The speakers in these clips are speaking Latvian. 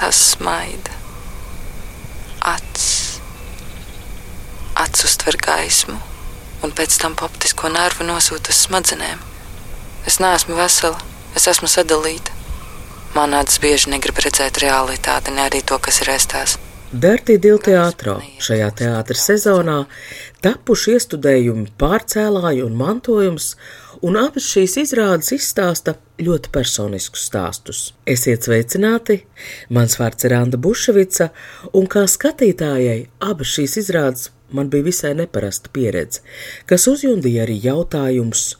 Tas smaida. Acis. Acis uztver gaismu, un pēc tam optisko nervu nosūta uz smadzenēm. Es neesmu vesela, es esmu sadalīta. Man acis bieži negrib redzēt realitāti, ne arī to, kas ir aizstās. Dārtī Dilteātro šajā teātra sezonā tapuši iestudējumi pārcēlāji un mantojums, un abas šīs izrādes izstāsta ļoti personiskus stāstus. Esiet sveicināti! Mans vārds ir Anna Buševica, un kā skatītājai abas šīs izrādes man bija visai neparasta pieredze, kas uzjundīja arī jautājumus.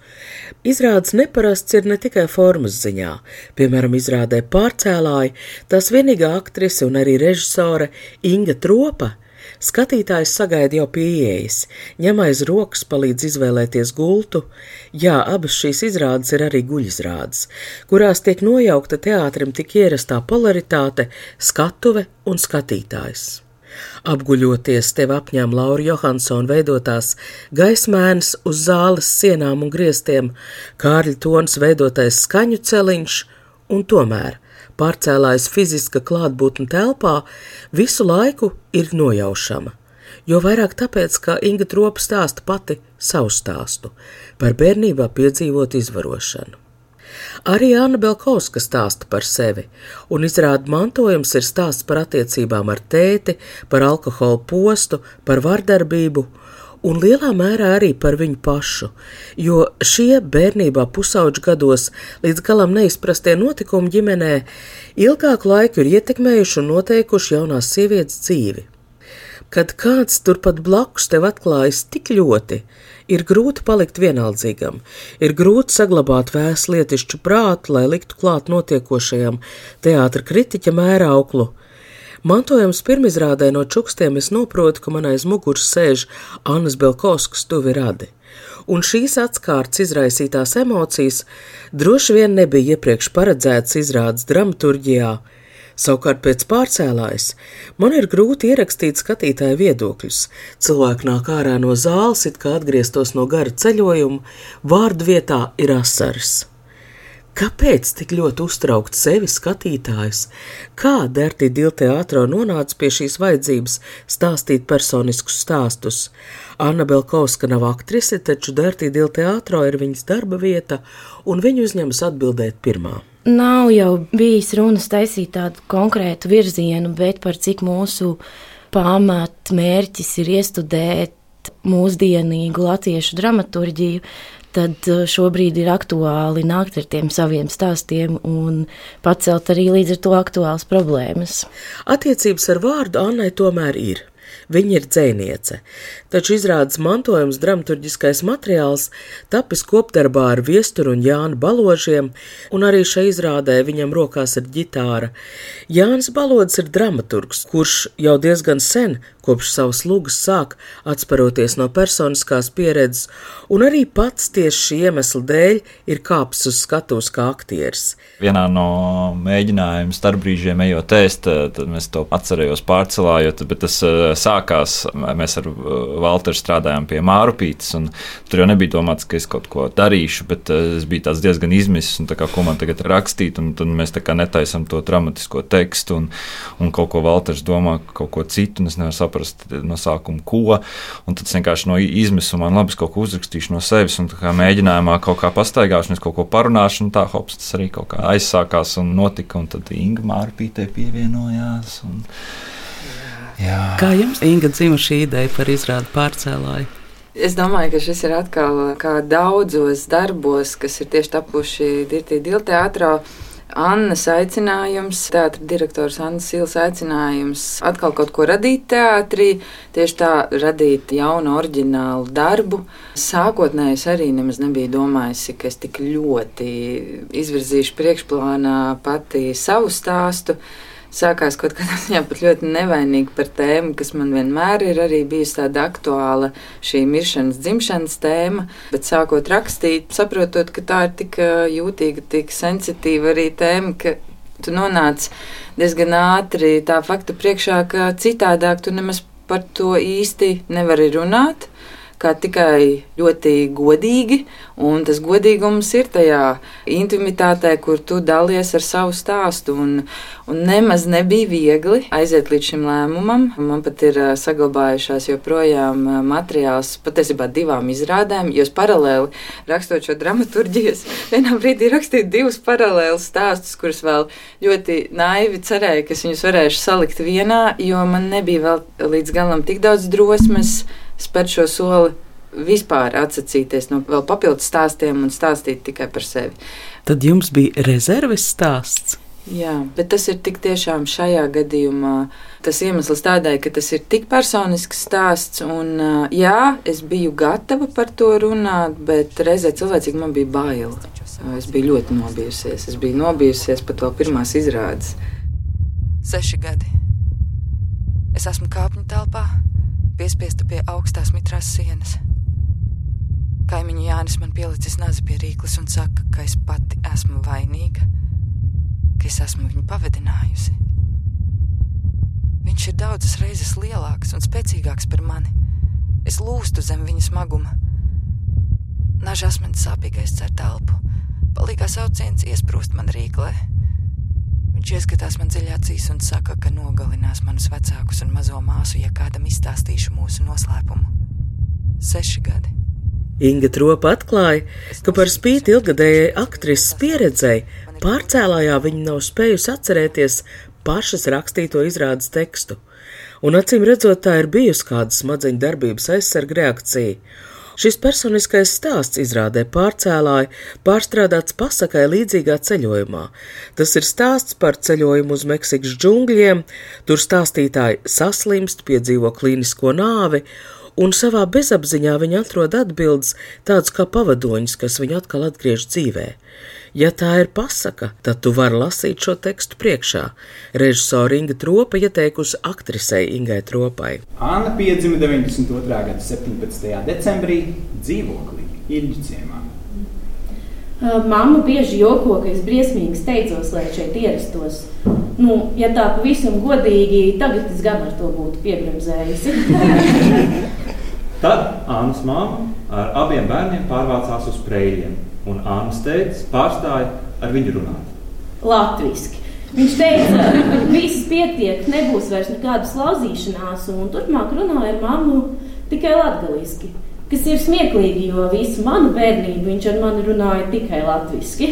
Izrādes neparasts ir ne tikai formas ziņā, piemēram, izrādē pārcēlāji, tās vienīgā aktrise un arī režisore Inga Tropa. Skatītājs sagaida jau pieejas, ņem aiz rokas, palīdz izvēlēties gultu. Jā, abas šīs izrādes ir arī guļizrādes, kurās tiek nojaukta teātrim tik ierastā polaritāte, skatuve un skatītājs. Apguļoties tev apņēma Laura Johansona veidotās gaismēnes uz zāles sienām un griestiem, Kārļa Tons veidotais skaņu celiņš, un tomēr pārcēlājs fiziska klātbūtne telpā visu laiku ir nojaušama. Jo vairāk tāpēc, ka Inga Tropa stāsta pati savu stāstu par bērnībā piedzīvot izvarošanu. Arī Anna Belkovska stāsta par sevi, un izrāda mantojums ir stāsts par attiecībām ar tēti, par alkoholu postu, par vardarbību, un lielā mērā arī par viņu pašu, jo šie bērnībā pusauģu gados līdz galam neizprastie notikumi ģimenē ilgāku laiku ir ietekmējuši un noteikuši jaunās sievietes dzīvi. Kad kāds turpat blakus tev atklājas tik ļoti, ir grūti palikt vienaldzīgam, ir grūti saglabāt vēslietišķu prātu, lai liktu klāt notiekošajam teātra kritiķa mērauklu. Mantojums pirmizrādē no čukstiem es saprotu, ka man aiz muguras sēž Annas Belkovskas tuvi radi. Un šīs atskārtas izraisītās emocijas droši vien nebija iepriekš paredzētas izrādes dramaturģijā, Savukārt pēc pārcēlājas man ir grūti ierakstīt skatītāju viedokļus. Cilvēki nāk ārā no zāles, it kā atgrieztos no gara ceļojuma, vārdu vietā ir asaras. Kāpēc tik ļoti uztraukt sevi skatītājs? Kā Dārti Dilteātro nonāca pie šīs vajadzības stāstīt personiskus stāstus? Anna Belkovska nav aktrise, taču Dārti Dilteātro ir viņas darba vieta, un viņa uzņemas atbildēt pirmā. Nav jau bijis runas taisīt tādu konkrētu virzienu, bet par cik mūsu pamatmērķis ir iestudēt mūsdienīgu latviešu dramaturģiju, tad uh, šobrīd ir aktuāli nākt ar tiem saviem stāstiem un pacelt arī līdz ar to aktuālas problēmas. Attiecības ar vārdu Annai tomēr ir. Viņa ir dzēniece, taču izrādes mantojums dramaturgiskais materiāls tapis kopdarbā ar viesturu un Jānu Baložiem, un arī šai izrādē viņam rokās ir ģitāra. Jānis Balodis ir dramaturgs, kurš jau diezgan sen, kopš savas lugas sāk atsparoties no personiskās pieredzes, un arī pats tieši šī iemesla dēļ ir kāpis uz skatuves kā aktieris. Vienā no mēģinājuma starpbrīžiem ejot ēst, tad mēs to atcerējos pārcelājot, bet tas eh, sākās, mēs ar uh, Valteru strādājām pie Mārupītes, un tur jau nebija domāts, ka es kaut ko darīšu, bet es biju diezgan izmisis, un kā, ko man tagad rakstīt, un tad mēs tā kā netaisam to dramatisko tekstu, un, un kaut ko Valters domā, kaut ko citu, un es nevaru saprast no sākuma, ko, un tad vienkārši no izmisuma man labi, es kaut ko uzrakstīšu no sevis, un kā mēģinājumā kaut kā es kaut ko parunāšu, un tā hops, tas arī kaut kā aizsākās un notika, un tad Inga Mārupītē pievienojās. Un, Jā. Kā jums, Inga, dzima šī ideja par izrādu pārcēlāju? Es domāju, ka šis ir atkal kā daudzos darbos, kas ir tieši tapuši Dirtī Dilteātrā. Annas aicinājums, teātris direktors Annas Sils aicinājums atkal kaut ko radīt teātrī, tieši tā radīt jaunu, oriģinālu darbu. Sākotnēji es arī nemaz nebiju domājusi, ka es tik ļoti izvirzīšu priekšplānā pati savu stāstu. Sākās kaut kādā ziņā pat ļoti nevainīgi par tēmu, kas man vienmēr ir arī bijusi tāda aktuāla šī miršanas, dzimšanas tēma. Bet sākot rakstīt, saprotot, ka tā ir tik jūtīga, tik sensitīva arī tēma, ka tu nonāc diezgan ātri tā fakta priekšā, ka citādāk tu nemaz par to īsti nevari runāt kā tikai ļoti godīgi, un tas godīgums ir tajā intimitātē, kur tu dalies ar savu stāstu. Un, un nemaz nebija viegli aiziet līdz šim lēmumam. Man pat ir saglabājušās joprojām materiāls patiesībā divām izrādēm, jo es paralēli rakstot šo dramaturģiju, vienā brīdī rakstīju divus paralēlus stāstus, kurus vēl ļoti naivi cerēju, ka es viņus varēšu salikt vienā, jo man nebija vēl līdz galam tik daudz drosmes spērt šo soli vispār atsacīties no vēl papildus stāstiem un stāstīt tikai par sevi. Tad jums bija rezerves stāsts. Jā, bet tas ir tik tiešām šajā gadījumā tas iemesls tādai, ka tas ir tik personisks stāsts. Un, jā, es biju gatava par to runāt, bet reizē cilvēcīgi man bija bail. Es biju ļoti nobijusies. Es biju nobijusies pat vēl pirmās izrādes. Seši gadi. Es esmu kāpņu telpā piespiesta pie augstās mitrās sienas. Kaimiņu Jānis man pielicis nazi pie rīkles un saka, ka es pati esmu vainīga, ka es esmu viņu pavadinājusi. Viņš ir daudzas reizes lielāks un spēcīgāks par mani. Es lūstu zem viņa smaguma. Nažas man sāpīgais cer telpu, palīgā sauciens iesprūst man rīklē. Viņš ieskatās man dziļā acīs un saka, ka nogalinās manus vecākus un mazo māsu, ja kādam izstāstīšu mūsu noslēpumu. Seši gadi. Inga Tropa atklāja, ka par spīti ilgadējai aktrises pieredzei, pārcēlājā viņa nav spējusi atcerēties pašas rakstīto izrādes tekstu, un acīm redzot, tā ir bijusi kāda smadzeņu darbības aizsarga reakcija Šis personiskais stāsts izrādē pārcēlāja pārstrādāts pasakai līdzīgā ceļojumā. Tas ir stāsts par ceļojumu uz Meksikas džungļiem, tur stāstītāji saslimst, piedzīvo klīnisko nāvi, un savā bezapziņā viņi atrod atbildes tādas kā pavadoņus, kas viņu atkal atgriež dzīvēm. Ja tā ir pasaka, tad tu vari lasīt šo tekstu priekšā. Režisora Inga Tropa ieteikusi aktrisei Ingai Tropai. Anna piedzima 92. gada 17. decembrī dzīvoklī Ilģiciemā. Māma bieži joko, ka es briesmīgi steidzos, lai šeit ierastos. Nu, ja tā pavisam godīgi, tagad es gan ar to būtu piebremzējusi. Tad Annas māma ar abiem bērniem pārvācās uz Preļiem un Anna teica, pārstāja ar viņu runāt. Latvijasiski. Viņš teica, viss pietiek, nebūs vairs nekādas lauzīšanās, un turpmāk runāja ar mammu tikai latviešu. Kas ir smieklīgi, jo visu manu bērnību viņš ar mani runāja tikai latviešu.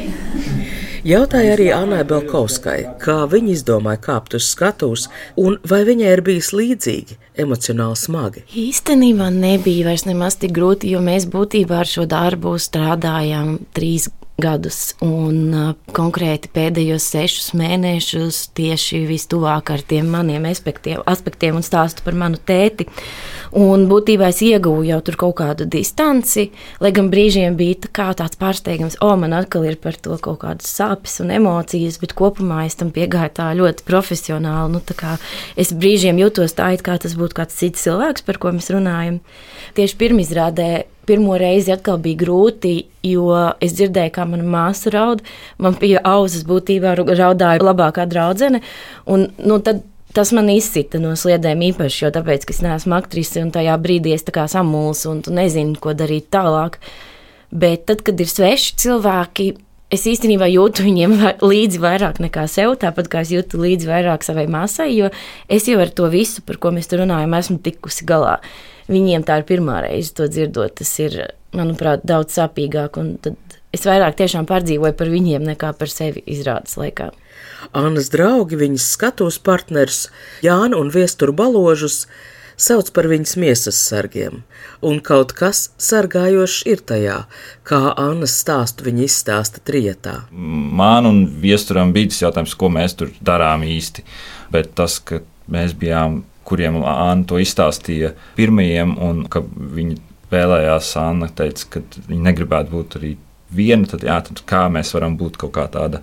Jautāja arī Annai Belkovskai, kā viņa izdomāja kāpt uz skatuves, un vai viņai ir bijis līdzīgi emocionāli smagi. Īstenībā nebija vairs nemaz tik grūti, jo mēs būtībā ar šo darbu strādājām trīs gadus. Un uh, konkrēti pēdējos sešus mēnešus tieši vistuvāk ar tiem maniem aspektiem, aspektiem un stāstu par manu tēti. Un būtībā es ieguvu jau tur kaut kādu distanci, lai gan brīžiem bija tā kā tāds pārsteigums, o, man atkal ir par to kaut kādas sāpes un emocijas, bet kopumā es tam piegāju tā ļoti profesionāli. Nu, tā es brīžiem jutos tā, it kā tas būtu kāds cits cilvēks, par ko mēs runājam. Tieši pirmizrādē pirmo reizi atkal bija grūti, jo es dzirdēju, kā mana māsa raud. Man bija auzas būtībā raudāja labākā draudzene. Un, nu, tad, Tas man izsita no sliedēm īpaši, jo tāpēc, es neesmu aktrise un tajā brīdī es samulsu un nezinu, ko darīt tālāk. Bet tad, kad ir sveši cilvēki, es īstenībā jūtu viņiem līdzi vairāk nekā sev, tāpat kā es jūtu līdzi vairāk savai māsai, jo es jau ar to visu, par ko mēs tur runājam, esmu tikusi galā viņiem tā ir pirmā reize to dzirdot. Tas ir, manuprāt, daudz sāpīgāk. Es vairāk tiešām pārdzīvoju par viņiem nekā par sevi izrādes laikā. Annas draugi, viņas skatuves partners Jānu un Viesturu baložus sauc par viņas miesas sargiem, un kaut kas sargājošs ir tajā, kā Anna stāstu viņa izstāsta trietā. Man un Viesturam bija tas jautājums, ko mēs tur darām īsti, bet tas, ka mēs bijām kuriem Anna to izstāstīja pirmajiem, un ka viņi vēlējās, Anna teica, ka viņi negribētu būt arī viena, tad, jā, tad kā mēs varam būt kaut kā tāda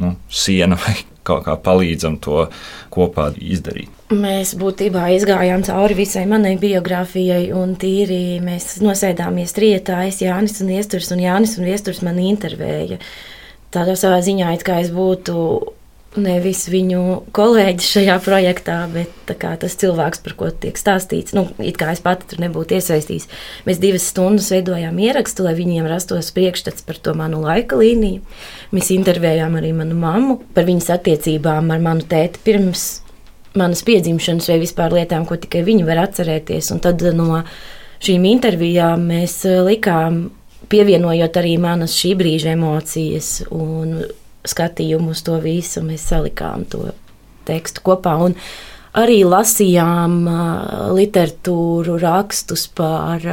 nu, siena vai kaut kā palīdzam to kopā izdarīt. Mēs būtībā izgājām cauri visai manai biogrāfijai, un tīri mēs nosēdāmies trietā. Es, Jānis un Iesturs, un Jānis un Iesturs man intervēja. Tādā savā ziņā, it kā es būtu nevis viņu kolēģis šajā projektā, bet kā, tas cilvēks, par ko tiek stāstīts. Nu, it kā es pati tur nebūtu iesaistīts. Mēs divas stundas veidojām ierakstu, lai viņiem rastos priekšstats par to manu laika līniju. Mēs intervējām arī manu mammu par viņas attiecībām ar manu tēti pirms manas piedzimšanas vai vispār lietām, ko tikai viņi var atcerēties. Un tad no šīm intervijām mēs likām, pievienojot arī manas šī brīža emocijas un skatījumu uz to visu. Mēs salikām to tekstu kopā un arī lasījām literatūru, rakstus par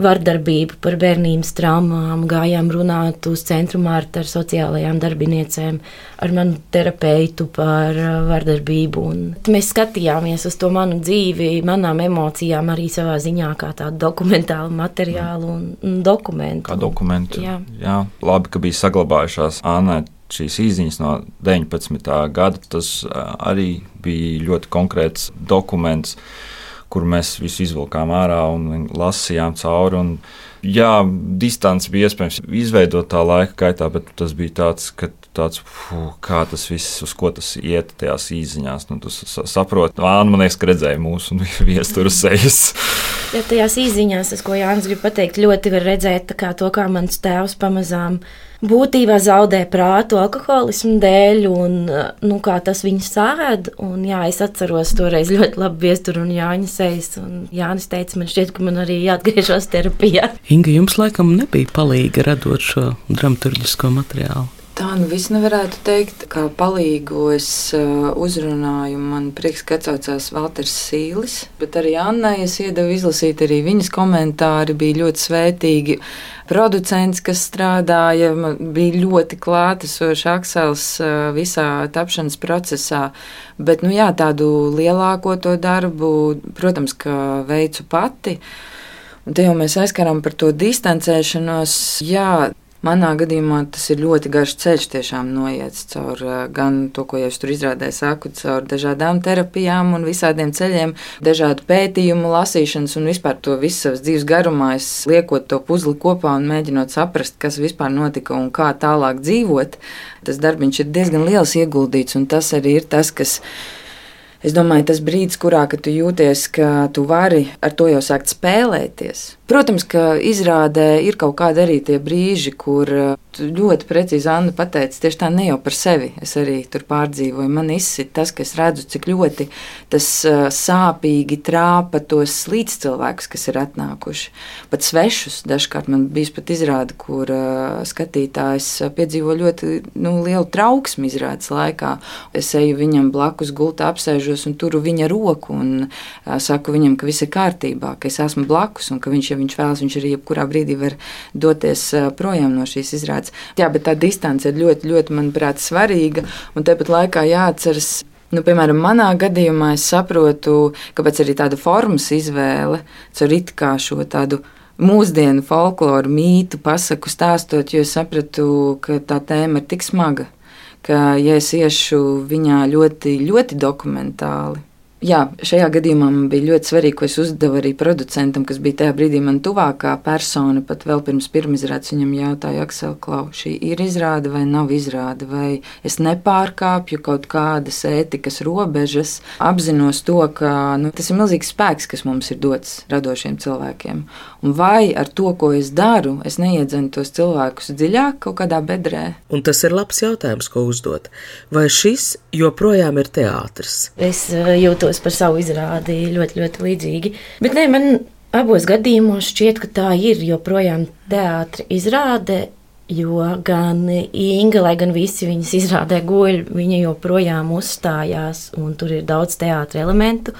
vardarbību, par bērnības traumām, gājām runāt uz centru mārtu ar sociālajām darbiniecēm, ar manu terapeitu par vardarbību. Un mēs skatījāmies uz to manu dzīvi, manām emocijām, arī savā ziņā kā tādu dokumentālu materiālu un dokumentu. Kā dokumentu. Jā, jā labi, ka bija saglabājušās Anna šīs īsiņas no 19. gada, tas arī bija ļoti konkrēts dokuments, kur mēs visu izvilkām ārā un lasījām cauri. Un, jā, distance bija iespējams izveidot tā laika gaitā, bet tas bija tāds, ka tāds, fuh, kā tas viss, uz ko tas iet tajās īsiņās. Nu, tu saproti, Anna, man liekas, ka redzēja mūsu viesturu sejas. ja tajās īsiņās, tas, ko Jānis grib pateikt, ļoti var redzēt kā to, kā mans tēvs pamazām būtībā zaudē prātu alkoholismu dēļ, un nu, kā tas viņu sēd. Un, jā, es atceros toreiz ļoti labi viesturu un Jāņa sejas. Un Jānis teica, man šķiet, ka man arī jāatgriežas terapijā. Inga, jums laikam nebija palīga radot šo dramaturgisko materiālu. Tā nu viss nevarētu teikt, kā palīgu es uzrunāju. Man prieks, ka atsaucās Valters Sīlis, bet arī Annai es iedevu izlasīt arī viņas komentāri, bija ļoti svētīgi. Producents, kas strādāja, bija ļoti klātesošs Aksels visā tapšanas procesā, bet, nu jā, tādu lielāko to darbu, protams, ka veicu pati. Un te jau mēs aizskaram par to distancēšanos. Jā, Manā gadījumā tas ir ļoti garš ceļš, tiešām noiets caur eh, gan to, ko jau es tur izrādēju, saku, caur dažādām terapijām un visādiem ceļiem, dažādu pētījumu, lasīšanas un vispār to visu savas dzīves garumā. Liekot to puzli kopā un mēģinot saprast, kas vispār notika un kā tālāk dzīvot. Tas darbiņš ir diezgan liels ieguldīts, un tas arī ir tas, kas Es domāju, tas brīdis, kurā tu jūties, ka tu vari ar to jau sākt spēlēties. Protams, ka izrādē ir kaut kādi arī tie brīži, kur uh, ļoti precīzi Anna pateica, tieši tā ne jau par sevi. Es arī tur pārdzīvoju. Man izsit tas, ka es redzu, cik ļoti tas uh, sāpīgi trāpa tos līdzcilvēkus, kas ir atnākuši. Pat svešus dažkārt man bija pat izrāde, kur uh, skatītājs piedzīvo ļoti nu, lielu trauksmi izrādes laikā. Es eju viņam blakus gultā apsēžos un turu viņa roku un saku viņam, ka viss ir kārtībā, ka es esmu blakus un ka viņš jau viņš vēlas, viņš arī jebkurā brīdī var doties projām no šīs izrādes. Jā, bet tā distance ir ļoti, ļoti, manuprāt, svarīga. Un tāpat laikā jāatceras. Nu, piemēram, manā gadījumā es saprotu, kāpēc arī tāda formas izvēle, caur it kā šo tādu mūsdienu folkloru, mītu, pasaku stāstot, jo es sapratu, ka tā tēma ir tik smaga, ka, ja es iešu viņā ļoti, ļoti dokumentāli, Jā, šajā gadījumā man bija ļoti svarīgi, ko es uzdevu arī producentam, kas bija tajā brīdī man tuvākā persona. Pat vēl pirms pirmizrādes viņam jautāja, Aksel, Klau, šī ir izrāde vai nav izrāde, vai es nepārkāpju kaut kādas ētikas robežas, apzinos to, ka nu, tas ir milzīgs spēks, kas mums ir dots radošiem cilvēkiem. Un vai ar to, ko es daru, es neiedzenu tos cilvēkus dziļāk kaut kādā bedrē? Un tas ir labs jautājums, ko uzdot. Vai šis joprojām ir teātris? Es eh, jūtos jūtos par savu izrādi ļoti, ļoti līdzīgi. Bet nē, man abos gadījumos šķiet, ka tā ir joprojām teātris izrāde. Jo gan Inga, lai gan visi viņas izrādē guļ, viņa joprojām uzstājās, un tur ir daudz teātris elementu.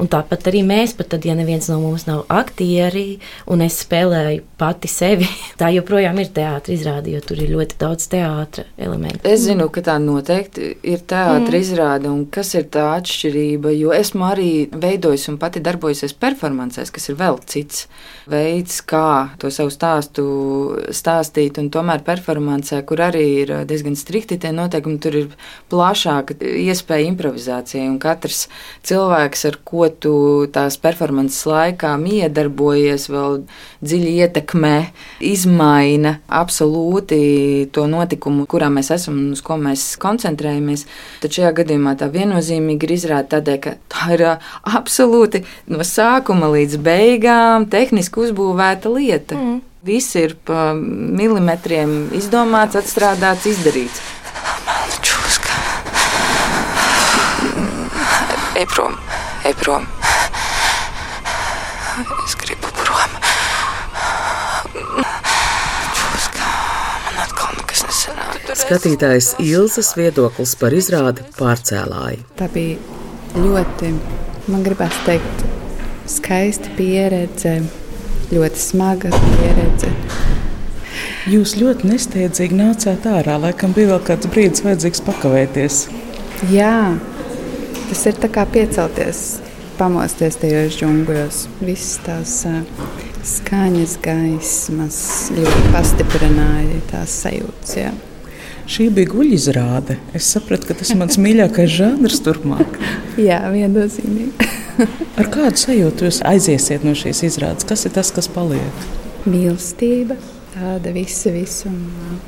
Un tāpat arī mēs, pat tad, ja neviens no mums nav aktieri, un es spēlēju pati sevi, tā joprojām ir teātris izrāde, jo tur ir ļoti daudz teātra elementu. Es zinu, ka tā noteikti ir teātris mm. izrāde, un kas ir tā atšķirība, jo esmu arī veidojis un pati darbojusies performancēs, kas ir vēl cits veids, kā to savu stāstu stāstīt, un tomēr performancē, kur arī ir diezgan strikti tie noteikumi, tur ir plašāka iespēja improvizācijai, un katrs cilvēks, ar ko tu tās performances laikā iedarbojies, vēl dziļi ietekmē, izmaina absolūti to notikumu, kurā mēs esam un uz ko mēs koncentrējamies. Tad šajā gadījumā tā viennozīmīgi ir izrāda tādēļ, ka tā ir absolūti no sākuma līdz beigām tehniski uzbūvēta lieta. Mm. Viss ir pa milimetriem izdomāts, atstrādāts, izdarīts. Ej prom! Ej prom! Es gribu prom! Čuska, man atkal nekas nesanāk. Skatītājs Ilzas viedoklis par izrādi pārcēlāji. Tā bija ļoti, man gribās teikt, skaista pieredze, ļoti smaga pieredze. Jūs ļoti nesteidzīgi nācāt ārā. Laikam bija vēl kāds brīdis, vajadzīgs pakavēties. Jā, Tas ir kā piecelties, pamosties tajos džungļos. Visas tās skaņas, gaismas ļoti pastiprināja tās sajūtas. Jā. Šī bija guļizrāde. Es sapratu, ka tas ir mans mīļākais žanrs turpmāk. Jā, viennozīmīgi. Ar kādu sajūtu jūs aiziesiet no šīs izrādes? Kas ir tas, kas paliek? Mīlestība, tāda visa visuma.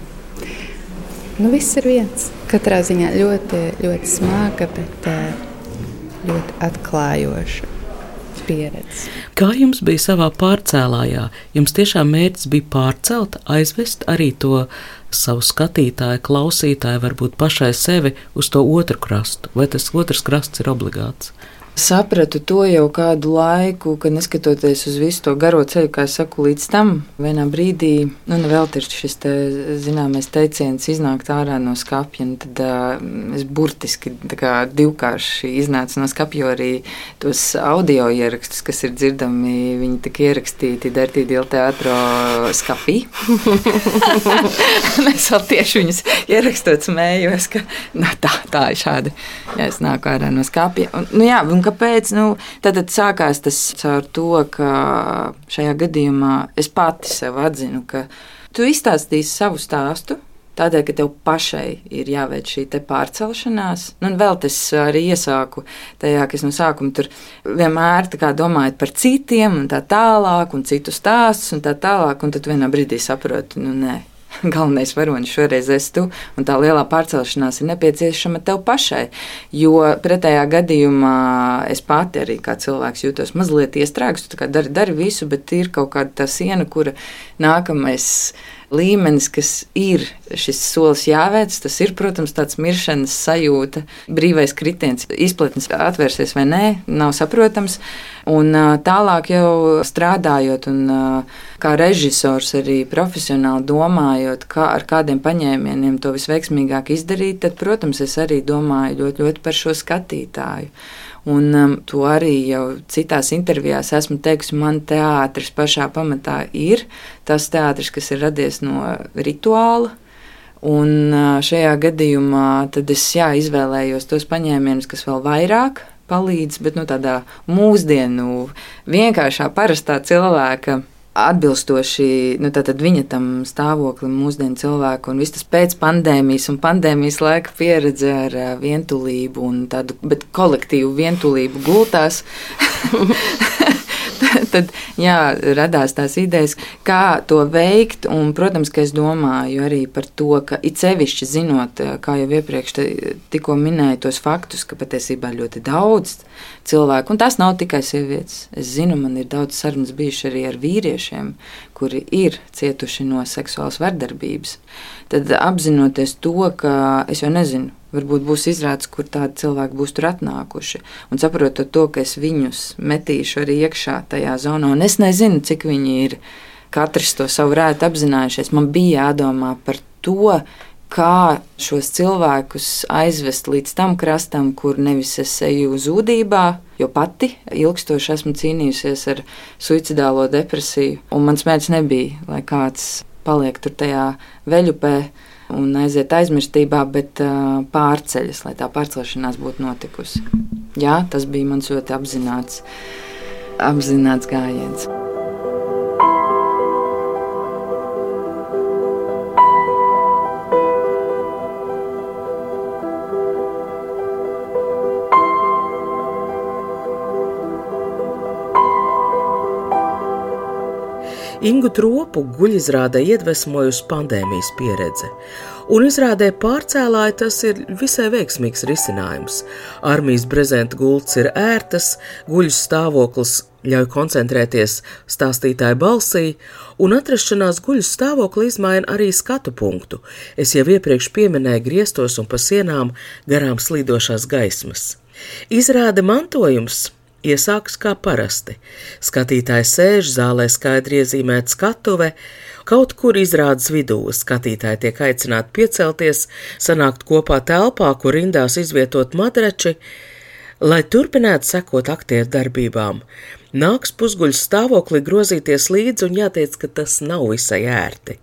Nu, viss ir viens. Katrā ziņā ļoti, ļoti smaga, bet ļoti atklājoša pieredze. Kā jums bija savā pārcēlājā? Jums tiešām mērķis bija pārcelt, aizvest arī to savu skatītāju, klausītāju, varbūt pašai sevi uz to otru krastu, vai tas otrs krasts ir obligāts? Sapratu to jau kādu laiku, kad neskatoties uz visu to garo ceļu, kā es saku, līdz tam vienā brīdī, nu, vēl ir šis te, zināmais teiciens, iznākt ārā no skapja. Tad uh, es burtiski kā, divkārši iznācu no skapja, jo arī tos audio ierakstus, kas ir dzirdami, viņi tika ierakstīti Dertī Dila teātro skapī. es vēl tieši viņus ierakstot smējos, ka nu, tā, tā ir šādi, ja es nāku ārā no skapja. Un, nu, jā, un kāpēc? Nu, tad, tad sākās tas caur to, ka šajā gadījumā es pati sev atzinu, ka tu izstāstīsi savu stāstu. Tādēļ, ka tev pašai ir jāveic šī pārcelšanās, nu, un vēl tas arī iesāku tajā, ka es no sākuma tur vienmēr domāju par citiem, un tā tālāk, un citu stāstus, un tā tālāk, un tad vienā brīdī saprotu, nu, nē, galvenais varonis šoreiz esi tu, un tā lielā pārcelšanās ir nepieciešama tev pašai. Jo pretējā gadījumā es pati arī kā cilvēks jūtos mazliet iestrēgts. Tu dari, dari visu, bet ir kaut kāda tā siena, kura nākamais līmenis, kas ir šis solis jāveic, tas ir, protams, tāds miršanas sajūta, brīvais kritiens, izplatnes atvērsies vai nē, nav saprotams. Un tālāk jau strādājot, un kā režisors arī profesionāli domājot, kā ar kādiem paņēmieniem to visveiksmīgāk izdarīt, tad, protams, es arī domāju ļoti, ļoti par šo skatītāju. Un um, to arī jau citās intervijās esmu teikusi, man teātris pašā pamatā ir tas teātris, kas ir radies no rituāla. Un uh, šajā gadījumā es jā, izvēlējos tos paņēmienus, kas vēl vairāk palīdz, bet nu, tādā mūsdienu vienkāršā, parastā cilvēka atbilstoši nu, viņa tam stāvoklim, mūsdienu cilvēku, un viss tas pēc pandēmijas un pandēmijas laika pieredze ar vientulību un tādu kolektīvu vientulību gultās. tad jā, radās tās idejas, kā to veikt. Un, protams, ka es domāju arī par to, ka it sevišķi zinot, kā jau iepriekš tikko minēju, tos faktus, ka patiesībā ļoti daudz cilvēku, un tas nav tikai sievietes. Es zinu, man ir daudz sarunas bijušas arī ar vīriešiem, kuri ir cietuši no seksuālas vardarbības. Tad apzinoties to, ka es jau nezinu, Varbūt būs izrādes, kur tādi cilvēki būs tur atnākuši. Un saprotot to, ka es viņus metīšu arī iekšā tajā zonā, un es nezinu, cik viņi ir katrs to savu rētu apzinājušies. Man bija jādomā par to, kā šos cilvēkus aizvest līdz tam krastam, kur nevis es eju zudībā, jo pati ilgstoši esmu cīnījusies ar suicidālo depresiju. Un mans mērķis nebija, lai kāds paliek tur tajā veļupē un aiziet aizmirstībā, bet uh, pārceļas, lai tā pārcelšanās būtu notikusi. Jā, tas bija mans ļoti apzināts, apzināts gājiens. Ingu tropu guļizrādē iedvesmojusi pandēmijas pieredze, un izrādē pārcēlāja tas ir visai veiksmīgs risinājums. Armijas brezenta gults ir ērtas, guļus stāvoklis ļauj koncentrēties stāstītāja balsī, un atrašanās guļus stāvokli izmaina arī skatu punktu. Es jau iepriekš pieminēju griestos un pa sienām garām slīdošās gaismas. Izrāde mantojums iesākas kā parasti. Skatītājs sēž zālē skaidri iezīmēta skatuve, kaut kur izrādes vidū skatītāji tiek aicināti piecelties, sanākt kopā telpā, kur rindās izvietot madrači, lai turpinātu sekot aktieru darbībām. Nāks pusguļu stāvoklī grozīties līdzi, un jāteic, ka tas nav visai ērti.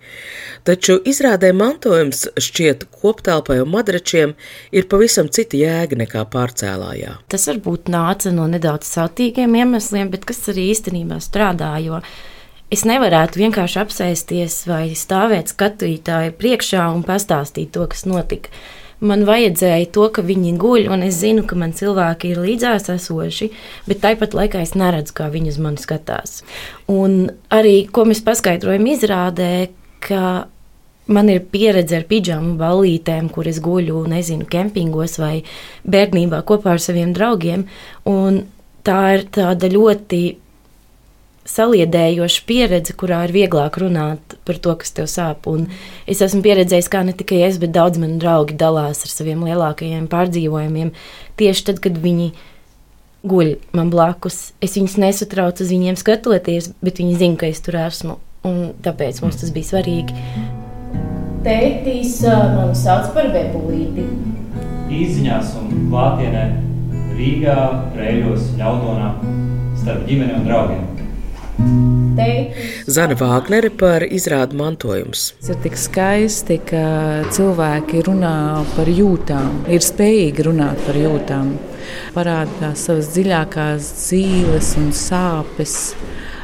Taču izrādē mantojums šķiet koptelpai un madračiem ir pavisam cita jēga nekā pārcēlājā. Tas varbūt nāca no nedaudz sautīgiem iemesliem, bet kas arī īstenībā strādā, jo es nevarētu vienkārši apsēsties vai stāvēt skatītāju priekšā un pastāstīt to, kas notika man vajadzēja to, ka viņi guļ, un es zinu, ka man cilvēki ir līdzās esoši, bet tāpat laikā es neredzu, kā viņi uz mani skatās. Un arī, ko mēs paskaidrojam, izrādē, ka man ir pieredze ar pidžamu ballītēm, kur es guļu, nezinu, kempingos vai bērnībā kopā ar saviem draugiem, un tā ir tāda ļoti saliedējoša pieredze, kurā ir vieglāk runāt par to, kas tev sāp. Un es esmu pieredzējis, kā ne tikai es, bet daudz mani draugi dalās ar saviem lielākajiem pārdzīvojumiem. Tieši tad, kad viņi guļ man blakus, es viņus nesatraucu uz viņiem skatoties, bet viņi zina, ka es tur esmu. Un tāpēc mums tas bija svarīgi. Tētīs mani sauc par Bebulīti. Īziņās un klātienē Rīgā, Rēļos, Ļaudonā, starp ģimeni un draugiem. Zana Vāgnere par izrādu mantojums. Tas ir tik skaisti, ka cilvēki runā par jūtām, ir spējīgi runāt par jūtām, parādās savas dziļākās dzīves un sāpes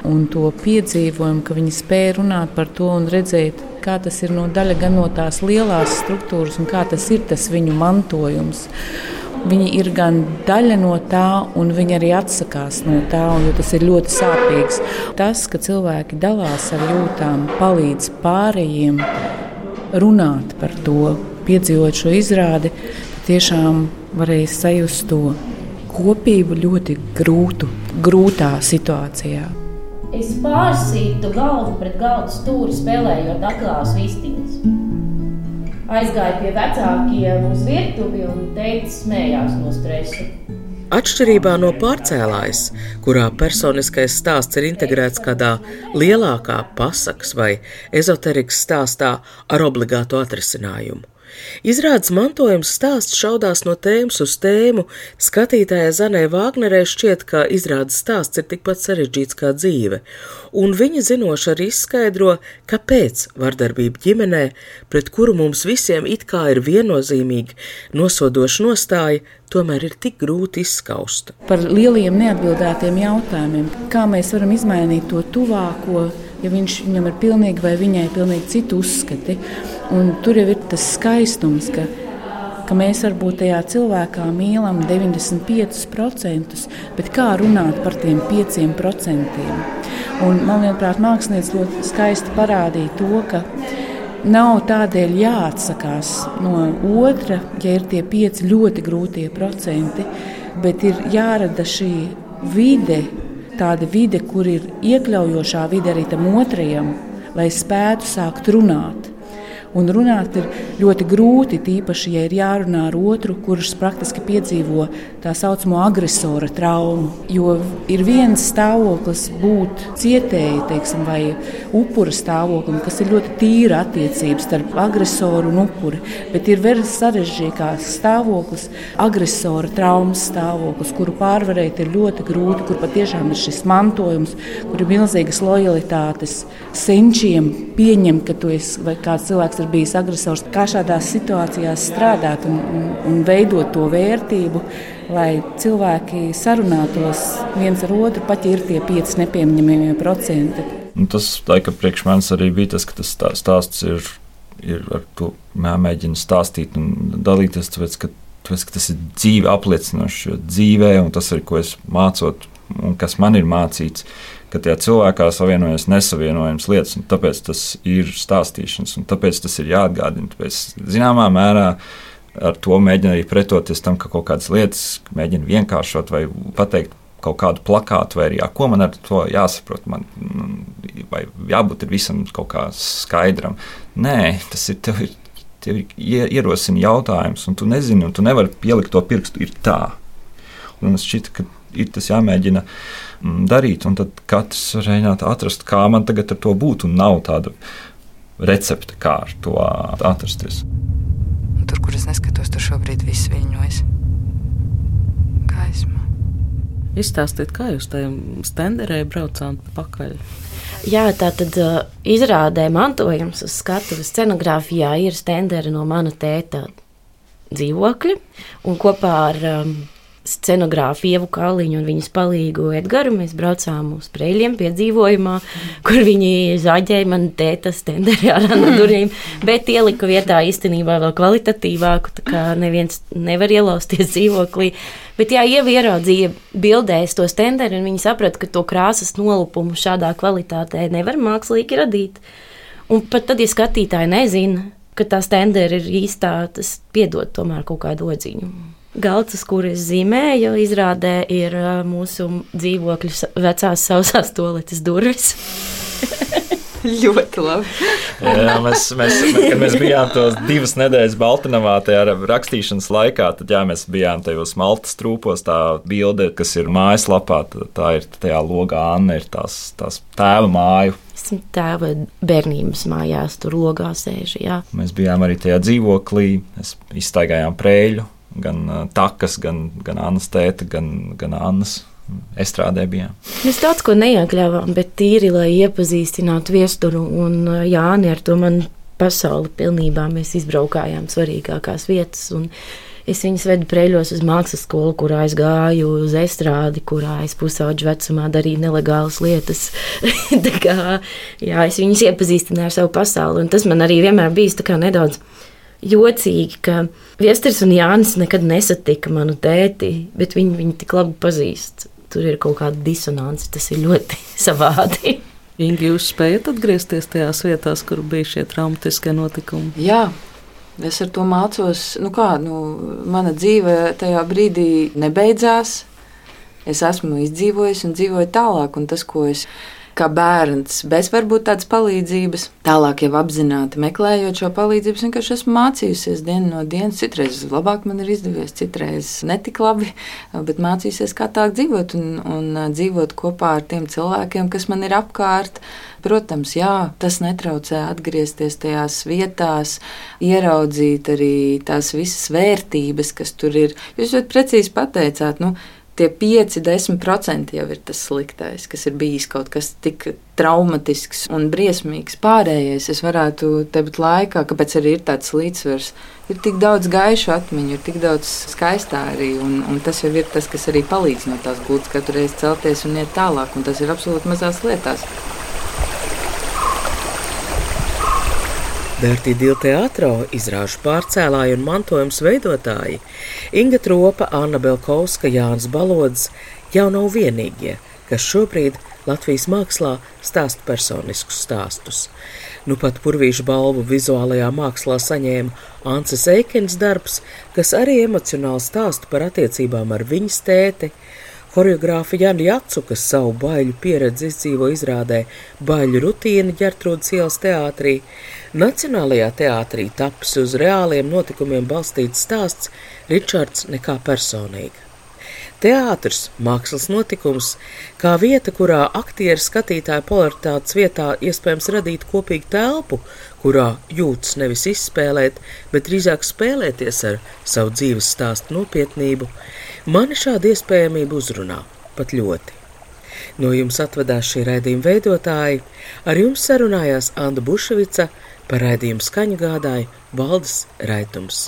un to piedzīvojumu, ka viņi spēja runāt par to un redzēt, kā tas ir no daļa gan no tās lielās struktūras un kā tas ir tas viņu mantojums. Viņi ir gan daļa no tā, un viņi arī atsakās no tā, jo tas ir ļoti sāpīgs. Tas, ka cilvēki dalās ar jūtām, palīdz pārējiem runāt par to, piedzīvot šo izrādi, tiešām varēja sajust to kopību ļoti grūtu, grūtā situācijā. Es pārsītu galvu pret galda stūri, spēlējot aklās vistiņas aizgāja pie vecākiem uz virtuvi un teica, smējās no stresa. Atšķirībā no pārcēlājas, kurā personiskais stāsts ir integrēts kādā lielākā pasakas vai ezoterikas stāstā ar obligātu atrisinājumu, Izrādes mantojums stāsts šaudās no tēmas uz tēmu. Skatītājai Zanē Vāgnerē šķiet, ka izrādes stāsts ir tikpat sarežģīts kā dzīve, un viņa zinoši arī izskaidro, kāpēc vardarbība ģimenē, pret kuru mums visiem it kā ir viennozīmīgi nosodoša nostāja, tomēr ir tik grūti izskaust. Par lieliem neatbildētiem jautājumiem, kā mēs varam izmainīt to tuvāko, ja viņš, viņam ir pilnīgi vai viņai pilnīgi citi uzskati. Un tur jau ir tas skaistums, ka, ka mēs varbūt tajā cilvēkā mīlam 95%, bet kā runāt par tiem 5%? Un man liekas, mākslinieks ļoti skaisti parādīja to, ka nav tādēļ jāatsakās no otra, ja ir tie 5 ļoti grūtie procenti, bet ir jārada šī vide, tāda vide, kur ir iekļaujošā vide arī tam otrajam, lai spētu sākt runāt. Un runāt ir ļoti grūti, tīpaši, ja ir jārunā ar otru, kurš praktiski piedzīvo tā saucamo agresora traumu. Jo ir viens stāvoklis būt cietēji, teiksim, vai upura stāvoklim, kas ir ļoti tīra attiecības starp agresoru un upuri, bet ir vēl sarežģītāks stāvoklis, agresora traumas stāvoklis, kuru pārvarēt ir ļoti grūti, kur patiešām ir šis mantojums, kur ir milzīgas lojalitātes senčiem pieņemt, ka tu esi vai kāds cilvēks ir bijis agresors, kā šādās situācijās strādāt un, un, un veidot to vērtību, lai cilvēki sarunātos viens ar otru, pat ja ir tie pieci nepieņemamie procenti. Un tas, laikam, priekš manis arī bija tas, ka tas stāsts ir, ir ar to mēģina stāstīt un dalīties, tāpēc, ka, tāpēc, ka tas ir dzīve apliecinošs dzīvē, un tas ir, ko es mācot, un kas man ir mācīts ka tajā cilvēkā savienojas nesavienojams lietas, un tāpēc tas ir stāstīšanas, un tāpēc tas ir jāatgādina. Tāpēc, zināmā mērā, ar to mēģina arī pretoties tam, ka kaut kādas lietas mēģina vienkāršot vai pateikt kaut kādu plakātu, vai arī jā, ko man ar to jāsaprot. Man, vai jābūt visam kaut kā skaidram. Nē, tas ir tev. Tev ir ierosina jautājums, un tu nezini, un tu nevari pielikt to pirkstu. Ir tā. Un man šķiet, ka ir tas jāmēģina mm, darīt. Un tad katrs mēģināt atrast, kā man tagad ar to būt. Un nav tāda recepte, kā ar to atrasties. Un tur, kur es neskatos, tur šobrīd viss viņojas. Gaisma. Izstāstiet, kā jūs tajā stenderē braucāt pakaļ. Jā, tā tad uh, izrādē mantojums uz skatuves scenogrāfijā ir stenderi no mana tēta dzīvokļa. Un kopā ar um, scenogrāfu Ievu Kalniņu un viņas palīgu Edgars. Mēs braucām uz Preļiem piedzīvojumā, kur viņi zaģēja man tēta stenderī ar no durvīm, bet ieliku vietā īstenībā vēl kvalitatīvāku, tā kā neviens nevar ielausties dzīvoklī. Bet jā, Ieva ieraudzīja bildēs to stenderi, un viņi saprata, ka to krāsas nolupumu šādā kvalitātē nevar mākslīgi radīt. Un pat tad, ja skatītāji nezina, ka tā stendera ir īstā, tas piedod tomēr kaut kādu odziņu. Galds, kur es zīmēju, izrādē ir mūsu dzīvokļa vecās sausās toaletes durvis. Ļoti labi. jā, mēs, mēs, kad mēs bijām tos divas nedēļas Baltiņā, tajā rakstīšanas laikā, tad jā, mēs bijām tajos maltas trūpos. Tā bilde, kas ir mājaslapā, tā ir tajā logā Anna, ir tās, tās tēva māju. Tēva bērnības mājās, tur logā sēž. Jā. Mēs bijām arī tajā dzīvoklī, mēs iztaigājām prēļu gan takas, gan, gan Annas tēta, gan, gan Annas. Estrādē bijām. Mēs daudz ko neiekļāvām, bet tīri, lai iepazīstinātu viesturu un Jāni ar to man pasauli pilnībā mēs izbraukājām svarīgākās vietas. Es viņus vedu preļos uz mākslas skolu, kurā es gāju uz estrādi, kurā es pusauģu vecumā darīju nelegālas lietas. kā, jā, es viņus iepazīstināju ar savu pasauli, un tas man arī vienmēr bijis nedaudz jocīgi, ka Viestris un Jānis nekad nesatika manu tēti, bet viņi viņu tik labi pazīst. Tur ir kaut kāda disonance, tas ir ļoti savādi. Ingi, jūs spējat atgriezties tajās vietās, kur bija šie traumatiskie notikumi? Jā, es ar to mācos. Nu kā, nu, mana dzīve tajā brīdī nebeidzās. Es esmu izdzīvojis un dzīvoju tālāk, un tas, ko es kā bērns, bez varbūt tādas palīdzības. Tālāk jau apzināti meklējot šo palīdzību, vienkārši esmu mācījusies dienu no dienas. Citreiz labāk man ir izdevies, citreiz netik labi, bet mācījusies, kā tā dzīvot un, un dzīvot kopā ar tiem cilvēkiem, kas man ir apkārt. Protams, jā, tas netraucē atgriezties tajās vietās, ieraudzīt arī tās visas vērtības, kas tur ir. Jūs ļoti precīzi pateicāt, nu, tie 5-10% jau ir tas sliktais, kas ir bijis kaut kas tik traumatisks un briesmīgs. Pārējais es varētu tepat laikā, kāpēc arī ir tāds līdzsvars. Ir tik daudz gaišu atmiņu, ir tik daudz skaistā arī, un, un tas jau ir tas, kas arī palīdz no tās gultas katru reizi celties un iet tālāk, un tas ir absolūti mazās lietās. Dārtī Dilteātro izrāžu pārcēlāji un mantojums veidotāji Inga Tropa, Anna Belkovska, Jānis Balods jau nav vienīgie, kas šobrīd Latvijas mākslā stāsta personiskus stāstus. Nu pat Purvīša balvu vizuālajā mākslā saņēma Ances Eikens darbs, kas arī emocionāli stāsta par attiecībām ar viņas tēti, Horeogrāfa Jana Jacu, kas savu baiļu pieredzi izdzīvo izrādē Baiļu rutīna ģertrūdas ielas teātrī, Nacionālajā teātrī tapis uz reāliem notikumiem balstīts stāsts Ričards nekā personīga. Teātris, mākslas notikums, kā vieta, kurā aktieri skatītāju polaritātes vietā iespējams radīt kopīgu telpu, kurā jūtas nevis izspēlēt, bet drīzāk spēlēties ar savu dzīves stāstu nopietnību, mani šāda iespējamība uzrunā pat ļoti. No jums atvedās šī raidījuma veidotāji, ar jums sarunājās Anna Buševica, par raidījumu skaņu gādāja Valdes Raitums.